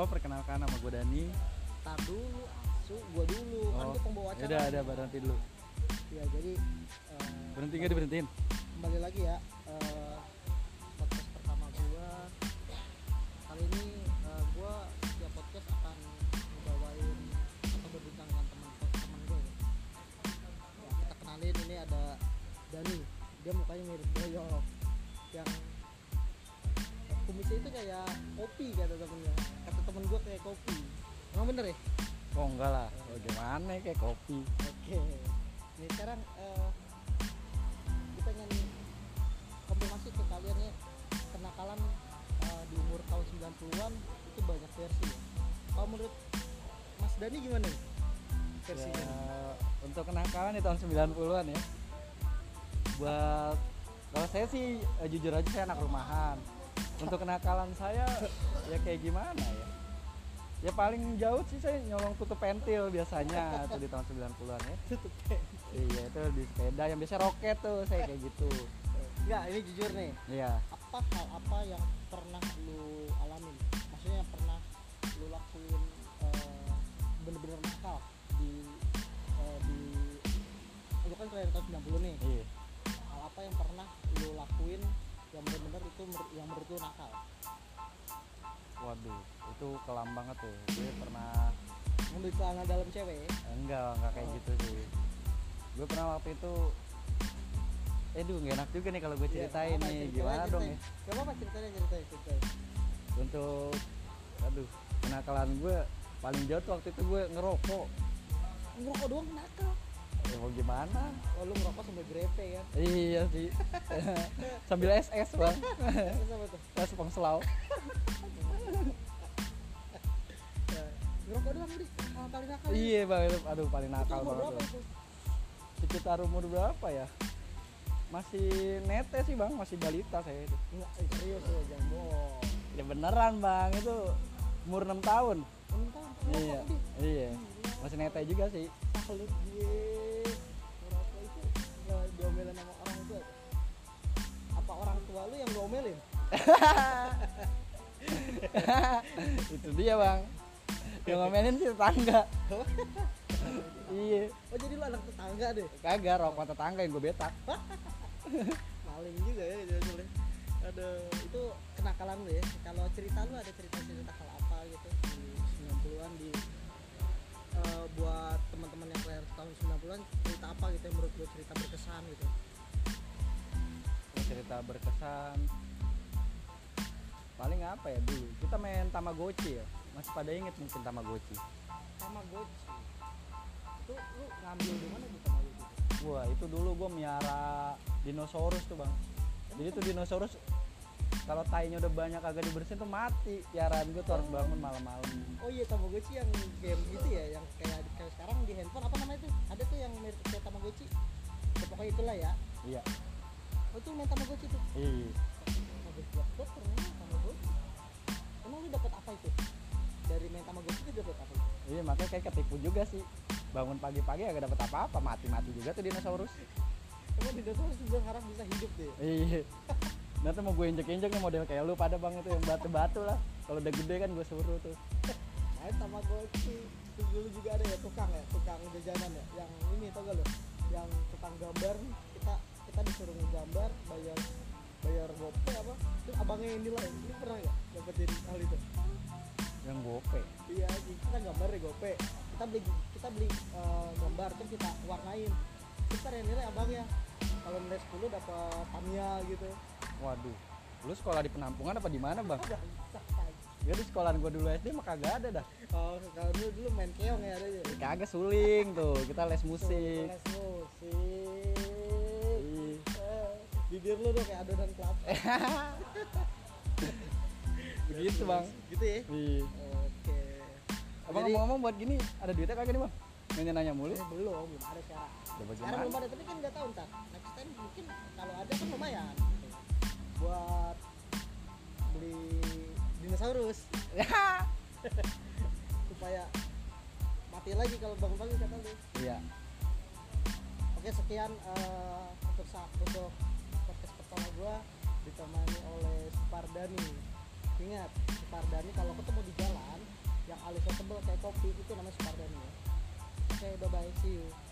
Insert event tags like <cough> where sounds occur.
Halo, perkenalkan nama gue Dani. tar dulu asu gua dulu kan Oh, gua pembawa acara Udah, ada berhenti dulu. ya jadi eh, Berhenti nggak diberhentiin? kembali lagi ya eh, podcast pertama gua kali ini eh, gua setiap podcast akan ngebawain atau berbincang dengan teman-teman gue ya. ya kita kenalin ini ada Dani dia mukanya mirip Boyok yang kumisnya itu kayak kopi kata temennya kata temen gua kayak kopi emang bener ya Oh enggak lah. Oh, gimana ya, kayak kopi. Oke. Ini sekarang eh kita pengen konfirmasi ke kalian ya kenakalan eh, di umur tahun 90-an itu banyak versi ya. Kalau menurut Mas Dani gimana nih? Versinya. Ya, untuk kenakalan di tahun 90-an ya. Buat kalau saya sih eh, jujur aja saya anak rumahan. Untuk kenakalan saya ya kayak gimana ya? Ya paling jauh sih saya nyolong tutup pentil biasanya tuh di tahun 90-an ya. Tutup ya. Iya, itu di sepeda yang biasa roket tuh saya kayak gitu. Enggak, ini jujur nih. Iya. Apa hal apa yang pernah lu alamin? Maksudnya yang pernah lu lakuin eh, bener-bener nakal di eh, di lu kan kalian tahun 90 nih. Iya. hal apa yang pernah lu lakuin yang benar-benar itu yang menurut lu nakal. Waduh, itu kelam banget tuh. Gue pernah ngambil celana dalam cewek? Enggak enggak kayak Oh. gitu sih. Gue pernah waktu itu eh duh nggak enak juga nih kalau gue Iya, ceritain apa, nih. ceritain, gimana dong ya. Gak apa-apa ceritain ceritain ceritain untuk aduh kenakalan gue paling jauh tuh waktu itu gue ngerokok. Ngerokok doang nakal ya mau gimana? Oh lu ngerokok sambil grepe kan iya sih. <laughs> Sambil SS bang. Terus apa Ya, ngerokok doang di hal paling nakal iya bang. Itu aduh paling nakal umur banget. sekitar umur berapa ya? Masih nete sih bang. Masih balita saya itu. Enggak, eh, serius lu jangan bohong ya beneran bang. Itu umur 6 tahun. Enam tahun? Ngerokok iya iya. Masih nete juga sih. Salut gue <laughs> itu dia bang. Yang ngomelin sih tetangga. <laughs> Iya. Oh jadi lu anak tetangga deh? Kagak rokok tetangga yang gue betak <laughs> maling juga ya hasilnya. aduh itu kenakalan lu ya. Kalau cerita lu ada cerita cerita hal apa gitu di 90-an di eh, buat teman-teman yang lahir tahun 90-an cerita apa gitu yang menurut lu cerita berkesan gitu? Cerita berkesan paling apa ya dulu? Kita main tamagotchi ya. Masih pada inget mungkin tamagotchi. Tamagotchi? Itu lu ngambil di mana di Tamagotchi? Wah itu dulu gue miara dinosaurus tuh bang. Jadi tuh dinosaurus kalau tainya udah banyak agak dibersihin tuh mati. Piaraan gue tuh harus bangun malam-malam. Oh iya Tamagotchi yang game gitu ya yang kayak, kayak sekarang di handphone apa namanya tuh? Ada tuh yang mirip kayak Tamagotchi. Ya, pokoknya itulah ya. Iya. Oh itu main Tamagotchi tuh? Iya Tamagotchi dapet ternyata Tamagotchi emang lu dapet apa itu? Dari main Tamagotchi itu dapet apa itu? iya makanya kayak ketipu juga sih. Bangun pagi-pagi agak dapet apa-apa mati-mati juga tuh dinosaurus. Emang dinosaurus berharap bisa hidup deh. Iya. Nanti mau gue injek-injek nih model kayak lu pada bang itu yang batu-batu lah. Kalau udah gede kan gue suruh tuh. Main Tamagotchi terus dulu juga ada ya tukang ya tukang jajanan ya. Yang ini tau gak lo yang tukang gambar. Kita kita disuruh ngegambar bayar bayar gope apa? Terus abangnya yang nilai ini pernah nggak dapetin hal itu? Yang gope? Iya kita gambar deh gope. Kita beli kita beli eh, gambar terus kita warnain. Ntar yang nilai abangnya kalau nilai 10 dapat Tamiya gitu. Waduh. Lu sekolah di penampungan apa di mana bang? Ada bisa ya di sekolahan gue dulu SD mah kagak ada dah. Oh kalau dulu dulu main keong ya ada ya Ya, kagak suling tuh. Kita les musik. Les musik bibir lu tuh kayak adonan kelapa. <laughs> Begitu bang. Gitu ya? Iya. Oke. Abang ngomong-ngomong buat gini ada duitnya kagak nih bang? Nanya nanya mulu. Eh, belum belum ada sekarang. Ya sekarang belum ada tapi kan nggak tahu ntar. Next time mungkin kalau ada kan lumayan buat beli dinosaurus. <laughs> <laughs> Supaya mati lagi kalau bangun pagi kata lu. Iya. Oke sekian eh, untuk saat untuk pertama gua ditemani oleh Spardani ingat Spardani kalau ketemu di jalan yang alisnya tebel kayak kopi itu namanya Spardani ya. Oke bye bye see you